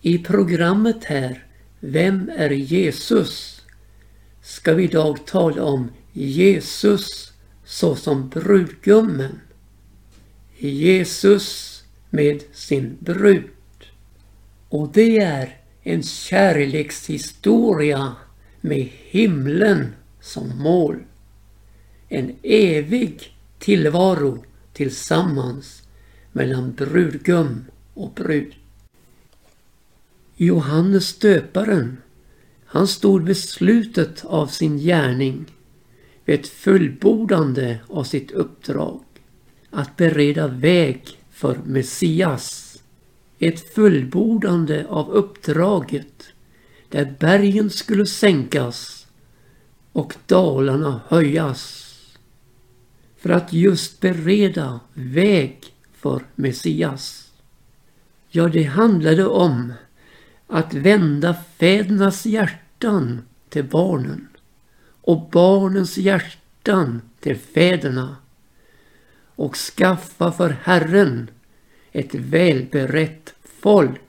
I programmet här Vem är Jesus? ska vi idag tala om Jesus såsom brudgummen. Jesus med sin brud. Och det är en kärlekshistoria med himlen som mål. En evig tillvaro tillsammans mellan brudgum och brud. Johannes döparen, han stod vid slutet av sin gärning, vid ett fullbordande av sitt uppdrag, att bereda väg för Messias. Ett fullbordande av uppdraget där bergen skulle sänkas och dalarna höjas. För att just bereda väg för Messias. Ja, det handlade om att vända fädernas hjärtan till barnen och barnens hjärtan till fäderna och skaffa för Herren ett välberett folk.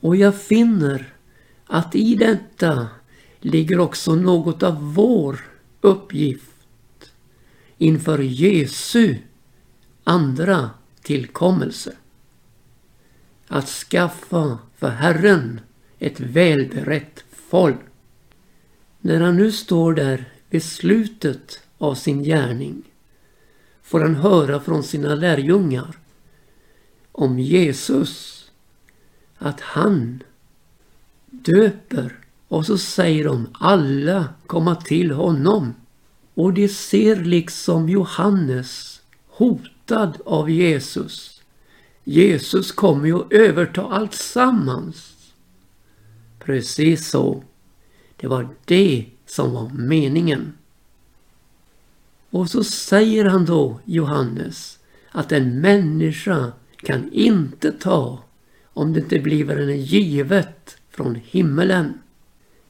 Och jag finner att i detta ligger också något av vår uppgift inför Jesu andra tillkommelse. Att skaffa för Herren ett välberett folk. När han nu står där vid slutet av sin gärning får han höra från sina lärjungar om Jesus att han döper och så säger de alla komma till honom. Och de ser liksom Johannes hotad av Jesus. Jesus kommer ju att överta allt sammans. Precis så. Det var det som var meningen. Och så säger han då, Johannes, att en människa kan inte ta om det inte blir henne givet från himmelen.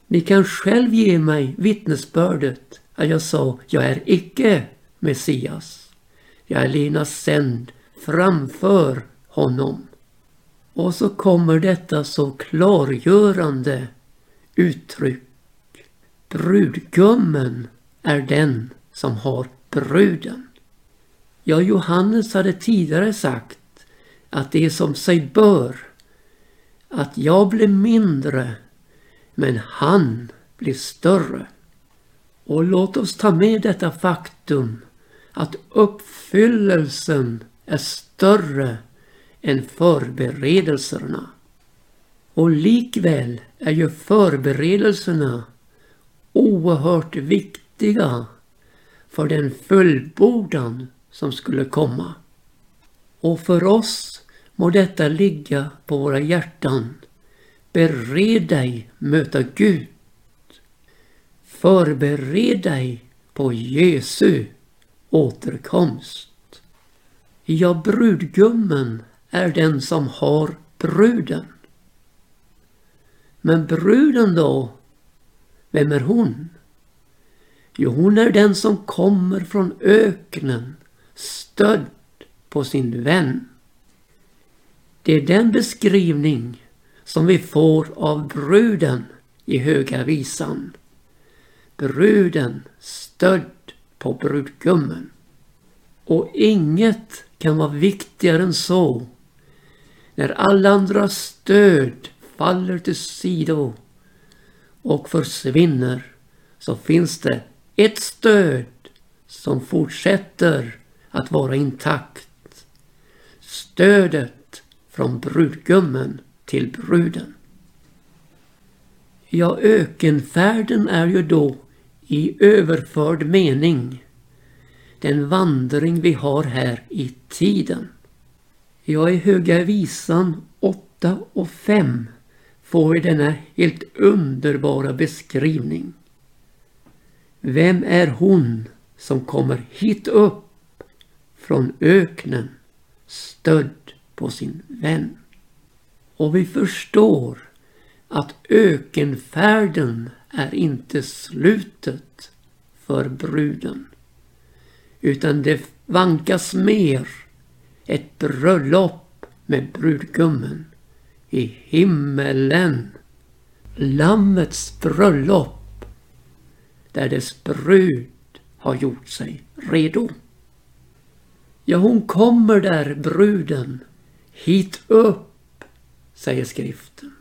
Ni kan själv ge mig vittnesbördet att jag sa, jag är icke Messias. Jag är Lina sänd framför honom. Och så kommer detta så klargörande uttryck. Brudgummen är den som har bruden. Ja, Johannes hade tidigare sagt att det är som sig bör att jag blir mindre men han blir större. Och låt oss ta med detta faktum att uppfyllelsen är större än förberedelserna. Och likväl är ju förberedelserna oerhört viktiga för den fullbordan som skulle komma. Och för oss må detta ligga på våra hjärtan. Bered dig möta Gud. Förbered dig på Jesu återkomst. Ja, brudgummen är den som har bruden. Men bruden då? Vem är hon? Jo, hon är den som kommer från öknen, stödd på sin vän. Det är den beskrivning som vi får av bruden i Höga Visan. Bruden stödd på brudgummen. Och inget kan vara viktigare än så. När alla andra stöd faller till sido och försvinner så finns det ett stöd som fortsätter att vara intakt. Stödet från brudgummen till bruden. Ja, ökenfärden är ju då i överförd mening den vandring vi har här i tiden. Ja, i Höga Visan 8 och 5 får vi denna helt underbara beskrivning. Vem är hon som kommer hit upp från öknen stödd på sin vän. Och vi förstår att ökenfärden är inte slutet för bruden. Utan det vankas mer ett bröllop med brudgummen i himmelen. Lammets bröllop där dess brud har gjort sig redo. Ja, hon kommer där, bruden, hit upp, säger skriften.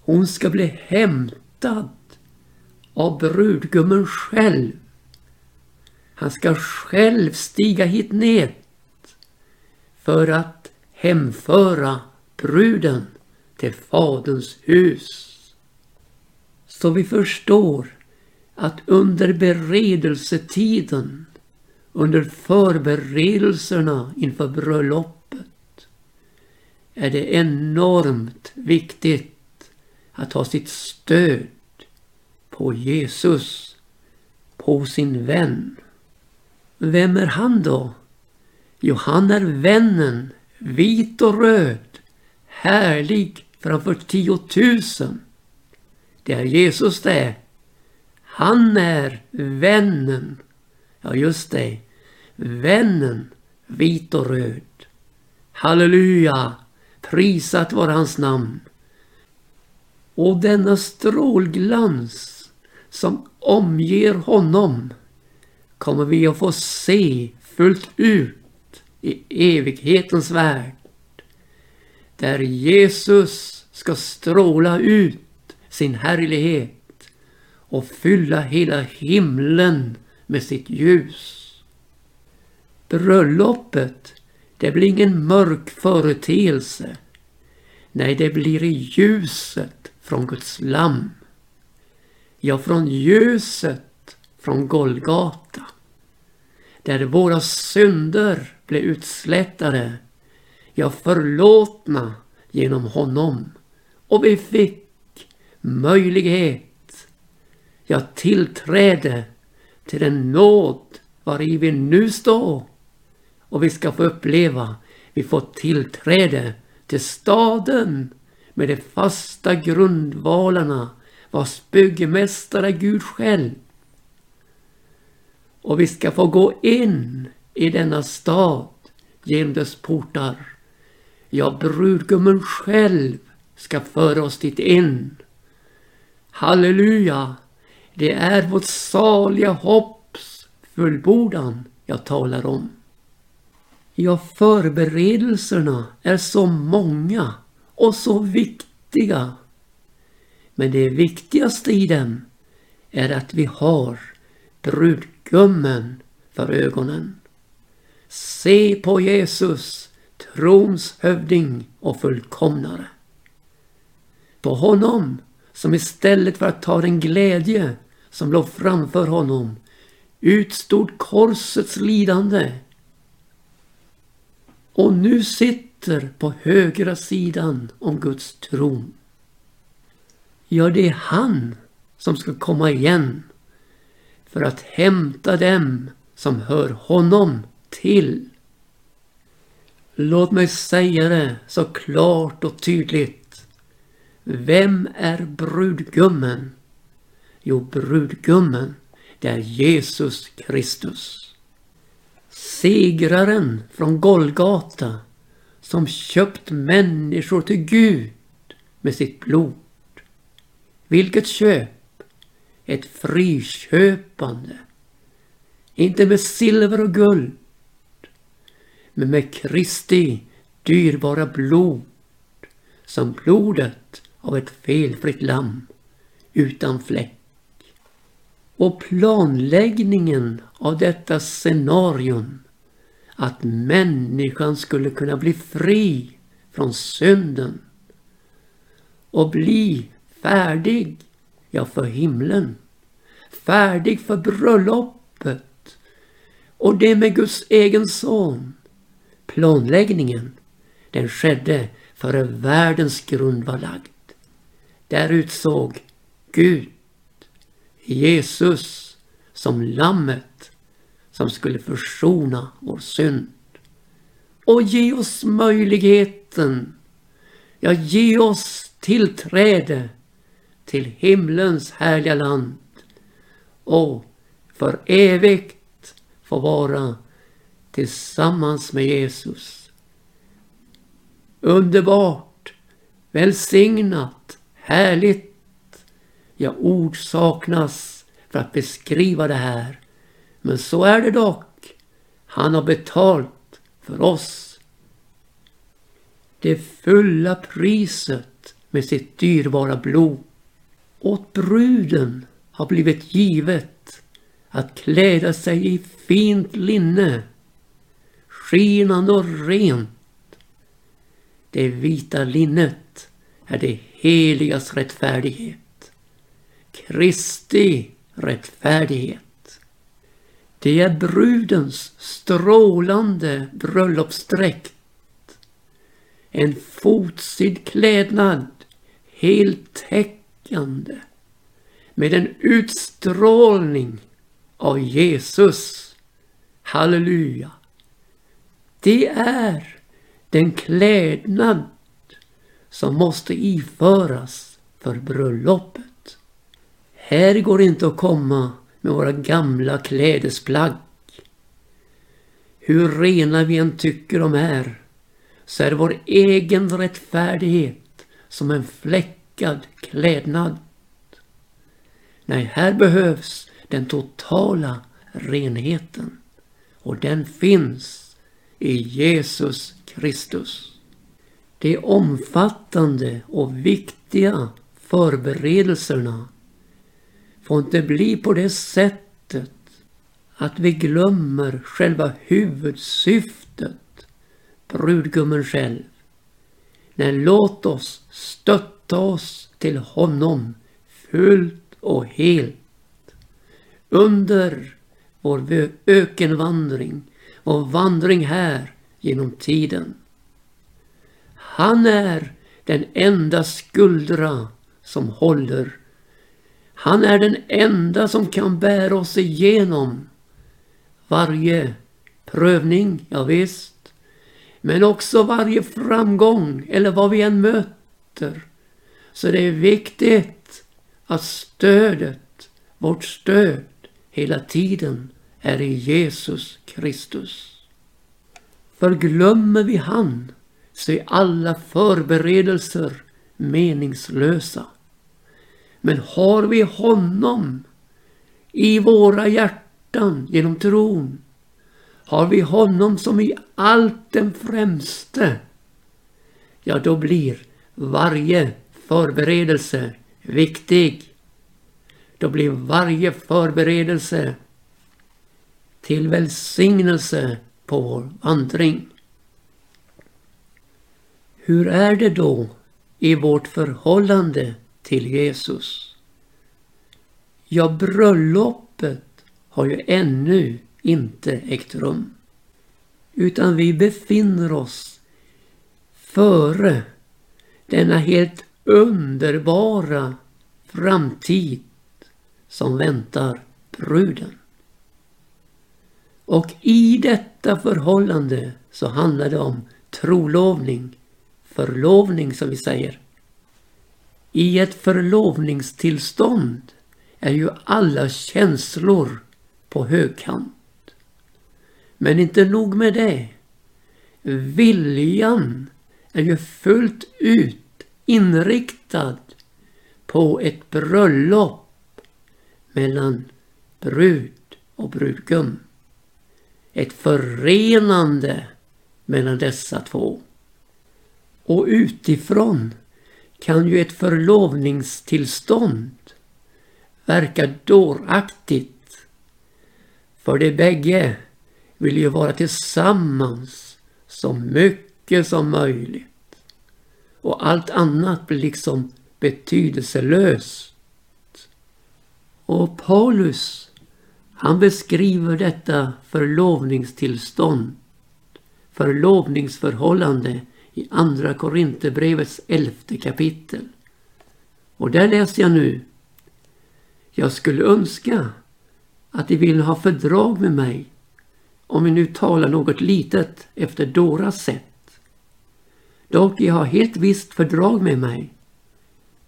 Hon ska bli hämtad av brudgummen själv. Han ska själv stiga hit ner för att hemföra bruden till Faderns hus. Så vi förstår att under beredelsetiden, under förberedelserna inför bröllopet, är det enormt viktigt att ha sitt stöd på Jesus, på sin vän. Vem är han då? Jo, han är vännen, vit och röd, härlig framför tiotusen. Det är Jesus det. Han är vännen. Ja, just det. Vännen, vit och röd. Halleluja! Prisat var hans namn. Och denna strålglans som omger honom kommer vi att få se fullt ut i evighetens värld. Där Jesus ska stråla ut sin härlighet och fylla hela himlen med sitt ljus. Bröllopet, det blir ingen mörk företeelse. Nej, det blir i ljuset från Guds lamm. Ja, från ljuset från Golgata. Där våra synder blev utslättade, ja förlåtna genom honom. Och vi fick möjlighet, ja tillträde till den nåd var i vi nu står. Och vi ska få uppleva, vi får tillträde till staden med de fasta grundvalarna vars byggmästare är Gud själv. Och vi ska få gå in i denna stad genom dess portar. Ja, brudgummen själv ska föra oss dit in. Halleluja! Det är vårt saliga hopps fullbordan jag talar om. Ja, förberedelserna är så många och så viktiga. Men det viktigaste i dem är att vi har brudgummen för ögonen. Se på Jesus, trons hövding och fullkomnare. På honom som istället för att ta den glädje som låg framför honom utstod korsets lidande. Och nu sitter på högra sidan om Guds tron. Ja, det är han som ska komma igen för att hämta dem som hör honom till. Låt mig säga det så klart och tydligt. Vem är brudgummen? Jo, brudgummen, det är Jesus Kristus. Segraren från Golgata som köpt människor till Gud med sitt blod. Vilket köp! Ett friköpande. Inte med silver och guld men med Kristi dyrbara blod som blodet av ett felfritt lamm utan fläck. Och planläggningen av detta scenarium att människan skulle kunna bli fri från synden och bli färdig, ja för himlen, färdig för bröllopet och det med Guds egen son Planläggningen, den skedde före världens grund var lagd. Där utsåg Gud Jesus som lammet som skulle försona vår synd. Och ge oss möjligheten, ja ge oss tillträde till himlens härliga land och för evigt få vara tillsammans med Jesus. Underbart välsignat, härligt. Ja, ord saknas för att beskriva det här. Men så är det dock. Han har betalt för oss. Det fulla priset med sitt dyrbara blod. Åt bruden har blivit givet att kläda sig i fint linne, skinande och rent. Det vita linnet är det heligas rättfärdighet. Kristi rättfärdighet. Det är brudens strålande bröllopsdräkt. En fotsid klädnad, helt täckt heltäckande med en utstrålning av Jesus. Halleluja! Det är den klädnad som måste iföras för bröllopet. Här går det inte att komma med våra gamla klädesplagg. Hur rena vi än tycker de är så är det vår egen rättfärdighet som en fläck fläckad klädnad. Nej, här behövs den totala renheten. Och den finns i Jesus Kristus. De omfattande och viktiga förberedelserna får inte bli på det sättet att vi glömmer själva huvudsyftet, brudgummen själv. Nej, låt oss stötta oss till honom fullt och helt. Under vår ökenvandring, vår vandring här genom tiden. Han är den enda skuldra som håller. Han är den enda som kan bära oss igenom varje prövning, ja visst. Men också varje framgång eller vad vi än möter. Så det är viktigt att stödet, vårt stöd, hela tiden är i Jesus Kristus. För glömmer vi han så är alla förberedelser meningslösa. Men har vi honom i våra hjärtan genom tron, har vi honom som i allt den främste, ja då blir varje förberedelse viktig. Då blir varje förberedelse till välsignelse på vår vandring. Hur är det då i vårt förhållande till Jesus? Ja, bröllopet har ju ännu inte ägt rum. Utan vi befinner oss före denna helt underbara framtid som väntar bruden. Och i detta förhållande så handlar det om trolovning, förlovning som vi säger. I ett förlovningstillstånd är ju alla känslor på högkant. Men inte nog med det. Viljan är ju fullt ut inriktad på ett bröllop mellan brud och brudgum. Ett förenande mellan dessa två. Och utifrån kan ju ett förlovningstillstånd verka dåraktigt. För de bägge vill ju vara tillsammans så mycket som möjligt och allt annat blir liksom betydelselöst. Och Paulus, han beskriver detta förlovningstillstånd, förlovningsförhållande i Andra Korinthierbrevets elfte kapitel. Och där läser jag nu. Jag skulle önska att de vill ha fördrag med mig om vi nu talar något litet efter Doras sätt Dock jag har helt visst fördrag med mig,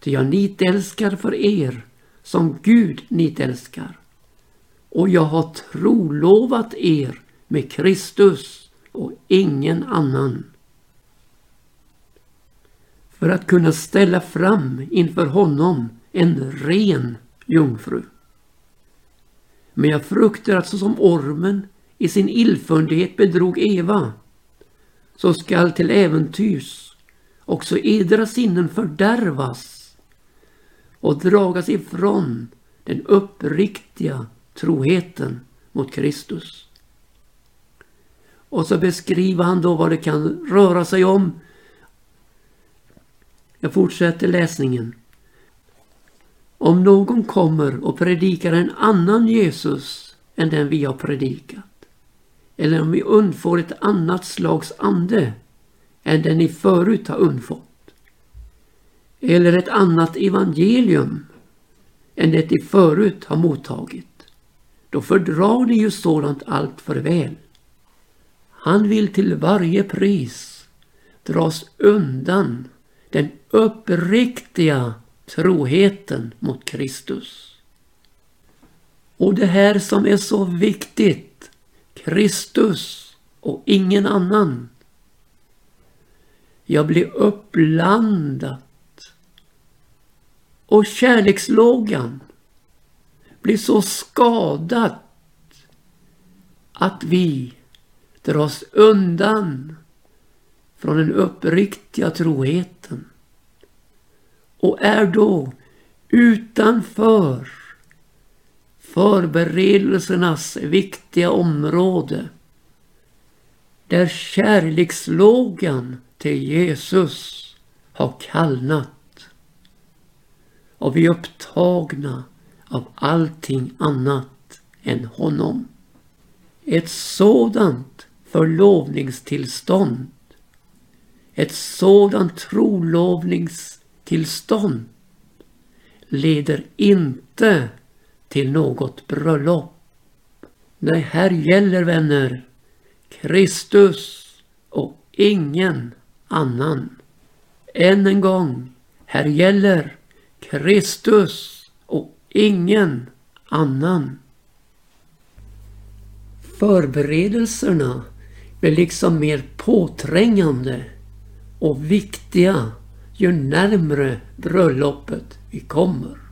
ty jag nitälskar för er som Gud nitälskar. Och jag har trolovat er med Kristus och ingen annan. för att kunna ställa fram inför honom en ren jungfru. Men jag fruktar att såsom ormen i sin illfundighet bedrog Eva, så skall till äventyrs också edra sinnen fördärvas och dragas ifrån den uppriktiga troheten mot Kristus. Och så beskriver han då vad det kan röra sig om. Jag fortsätter läsningen. Om någon kommer och predikar en annan Jesus än den vi har predikat eller om vi undfår ett annat slags ande än den ni förut har undfått. Eller ett annat evangelium än det ni förut har mottagit. Då fördrar ni ju sådant allt för väl. Han vill till varje pris dras undan den uppriktiga troheten mot Kristus. Och det här som är så viktigt, Kristus och ingen annan. Jag blir uppblandat. Och kärlekslågan blir så skadad att vi dras undan från den uppriktiga troheten och är då utanför förberedelsernas viktiga område. Där kärlekslågan till Jesus har kallnat. Och vi är upptagna av allting annat än honom. Ett sådant förlovningstillstånd, ett sådant trolovningstillstånd leder inte till något bröllop. Nej, här gäller vänner Kristus och ingen annan. Än en gång, här gäller Kristus och ingen annan. Förberedelserna blir liksom mer påträngande och viktiga ju närmre bröllopet vi kommer.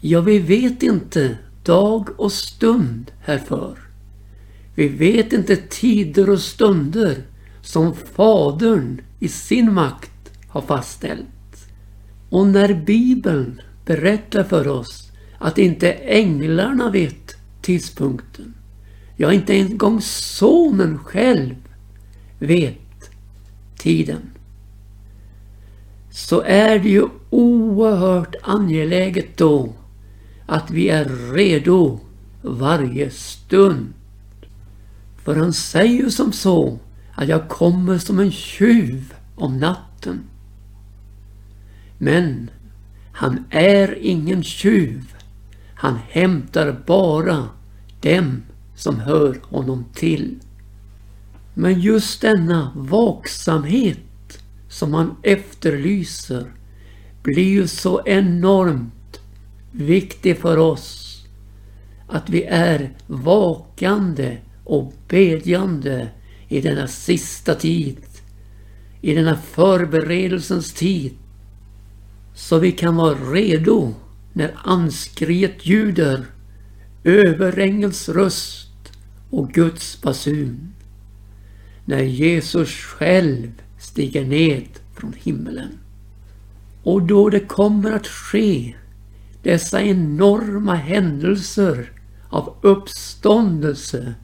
Ja, vi vet inte dag och stund härför. Vi vet inte tider och stunder som Fadern i sin makt har fastställt. Och när Bibeln berättar för oss att inte änglarna vet tidpunkten, ja inte en gång sonen själv vet tiden, så är det ju oerhört angeläget då att vi är redo varje stund. För han säger ju som så att jag kommer som en tjuv om natten. Men han är ingen tjuv. Han hämtar bara dem som hör honom till. Men just denna vaksamhet som han efterlyser blir ju så enormt viktig för oss. Att vi är vakande och bedjande i denna sista tid. I denna förberedelsens tid. Så vi kan vara redo när anskriet ljuder, överängels röst och Guds basun. När Jesus själv stiger ned från himmelen. Och då det kommer att ske dessa enorma händelser av uppståndelse,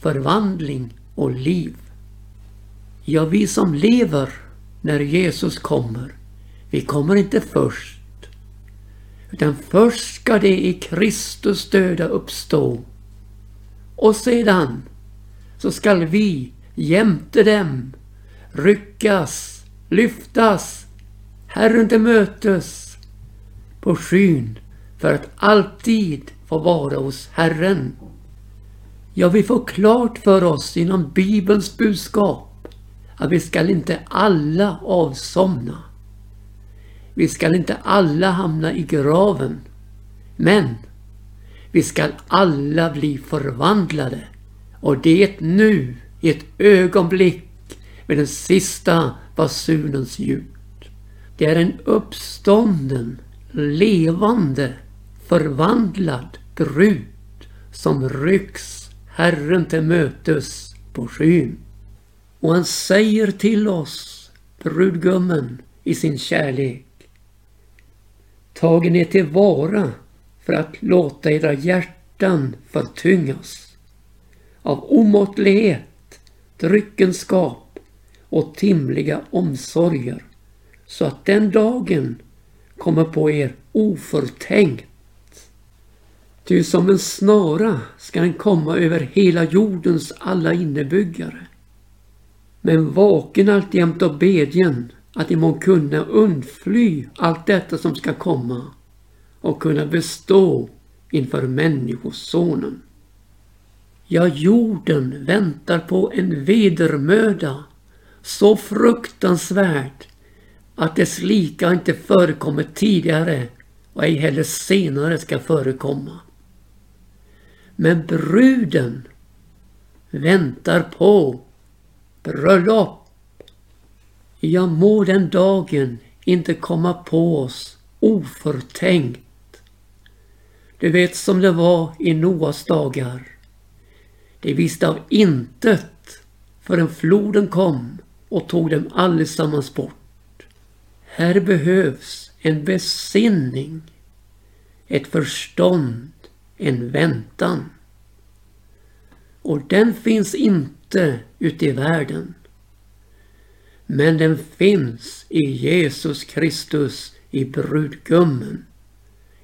förvandling och liv. Ja, vi som lever när Jesus kommer, vi kommer inte först. Utan först ska det i Kristus döda uppstå. Och sedan så skall vi jämte dem ryckas, lyftas, Herren till mötes på skyn för att alltid få vara hos Herren. Ja, vi får klart för oss inom Bibelns budskap att vi skall inte alla avsomna. Vi skall inte alla hamna i graven. Men vi skall alla bli förvandlade. Och det nu, i ett ögonblick, med den sista basunens ljud. Det är en uppstånden, levande, förvandlad brud som rycks Herren till mötes på skyn. Och han säger till oss, brudgummen, i sin kärlek. Tagen är tillvara för att låta era hjärtan förtyngas av omåttlighet, dryckenskap och timliga omsorger så att den dagen kommer på er oförtänkt. Ty som en snara ska den komma över hela jordens alla innebyggare. Men vaken alltjämt och bedjen att må kunna undfly allt detta som ska komma och kunna bestå inför Människosonen. Ja, jorden väntar på en vedermöda så fruktansvärd att dess lika inte förekommit tidigare och ej heller senare ska förekomma. Men bruden väntar på bröllop. Ja, må den dagen inte komma på oss oförtänkt. Du vet som det var i Noas dagar. De visste av intet förrän floden kom och tog dem allesammans bort. Här behövs en besinning, ett förstånd, en väntan. Och den finns inte ute i världen. Men den finns i Jesus Kristus, i brudgummen,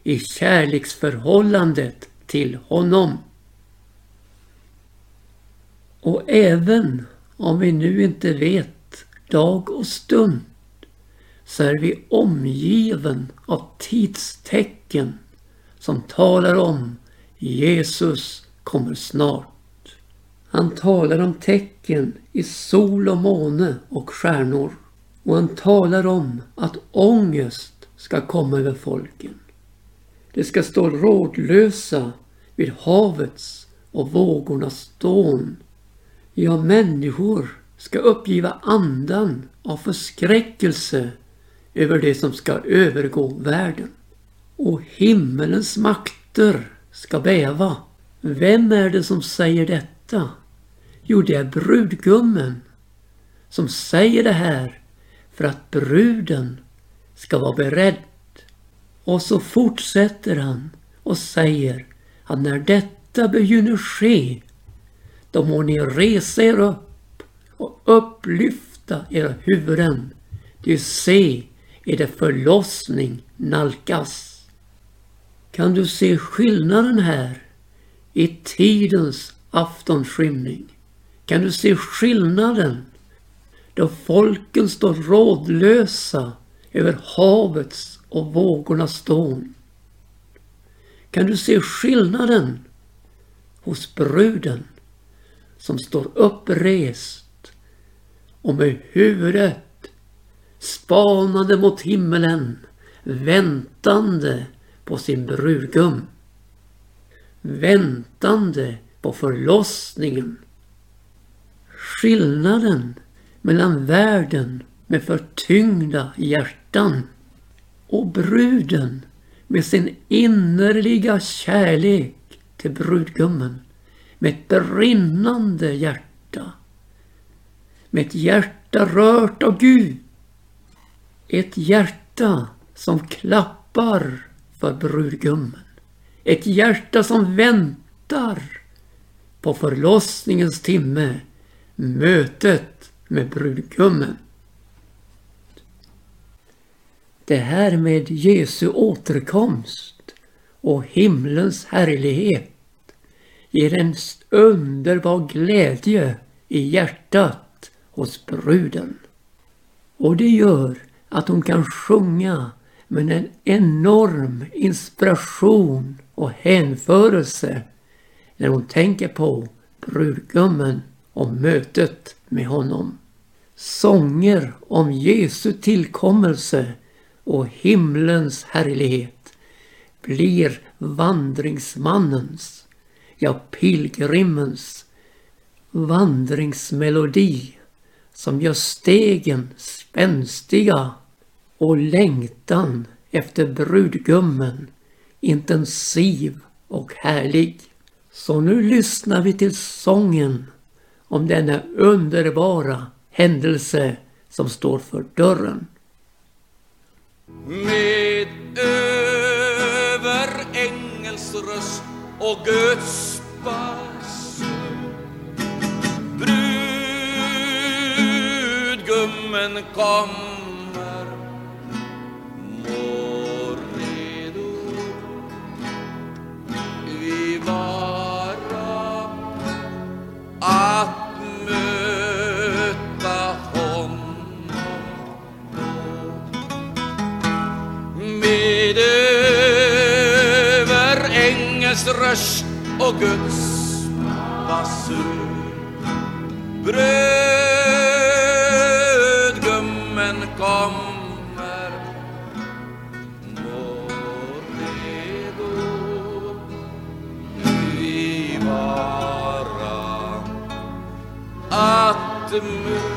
i kärleksförhållandet till honom. Och även om vi nu inte vet dag och stund så är vi omgiven av tidstecken som talar om Jesus kommer snart. Han talar om tecken i sol och måne och stjärnor. Och han talar om att ångest ska komma över folken. De ska stå rådlösa vid havets och vågornas dån. Ja, människor ska uppgiva andan av förskräckelse över det som ska övergå världen. Och himmelens makter ska bäva. Vem är det som säger detta? Jo, det är brudgummen som säger det här för att bruden ska vara beredd. Och så fortsätter han och säger att när detta begynner ske, då må ni resa er upp och upplyfta era huvuden. Du se, är det förlossning nalkas. Kan du se skillnaden här i tidens aftonskymning? Kan du se skillnaden då folken står rådlösa över havets och vågornas dån? Kan du se skillnaden hos bruden som står upprest och med huvudet spanande mot himmelen, väntande på sin brudgum. Väntande på förlossningen. Skillnaden mellan världen med förtyngda hjärtan och bruden med sin innerliga kärlek till brudgummen med ett brinnande hjärta. Med ett hjärta rört av Gud ett hjärta som klappar för brudgummen. Ett hjärta som väntar på förlossningens timme, mötet med brudgummen. Det här med Jesu återkomst och himlens härlighet ger en underbar glädje i hjärtat hos bruden. Och det gör att hon kan sjunga med en enorm inspiration och hänförelse när hon tänker på brudgummen och mötet med honom. Sånger om Jesu tillkommelse och himlens härlighet blir vandringsmannens, ja pilgrimens vandringsmelodi som gör stegen spänstiga och längtan efter brudgummen intensiv och härlig. Så nu lyssnar vi till sången om denna underbara händelse som står för dörren. Med över ängels röst och Guds barn Domen kommer. Mår redo. Vi vara att möta honom då. Med över ängels röst och Guds basur bröd to move.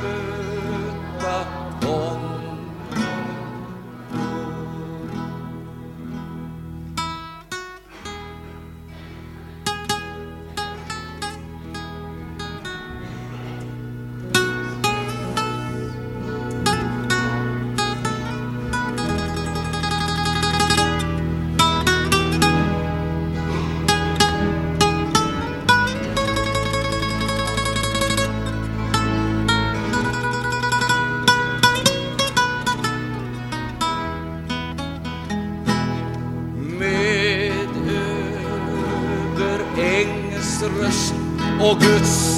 och Guds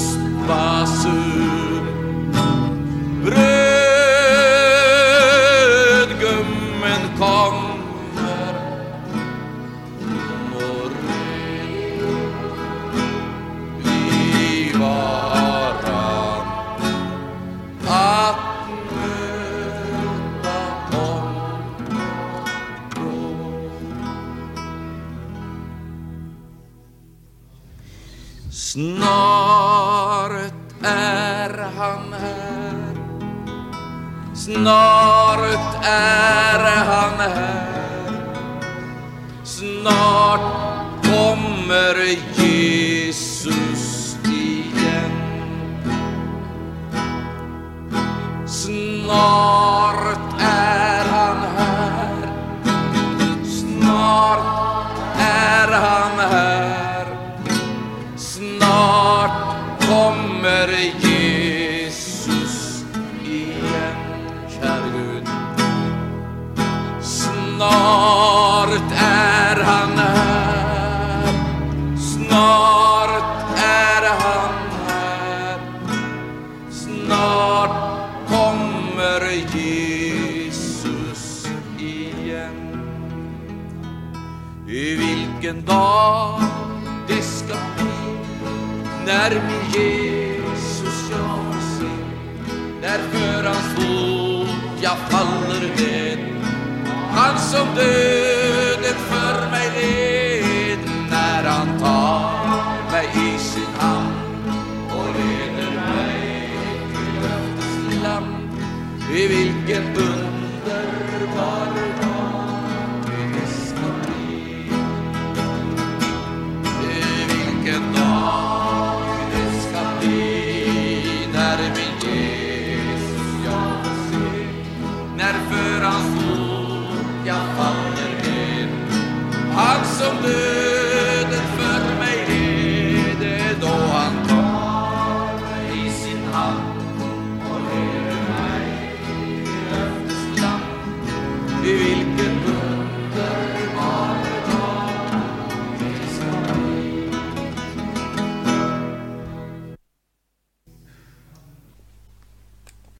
soon. someday.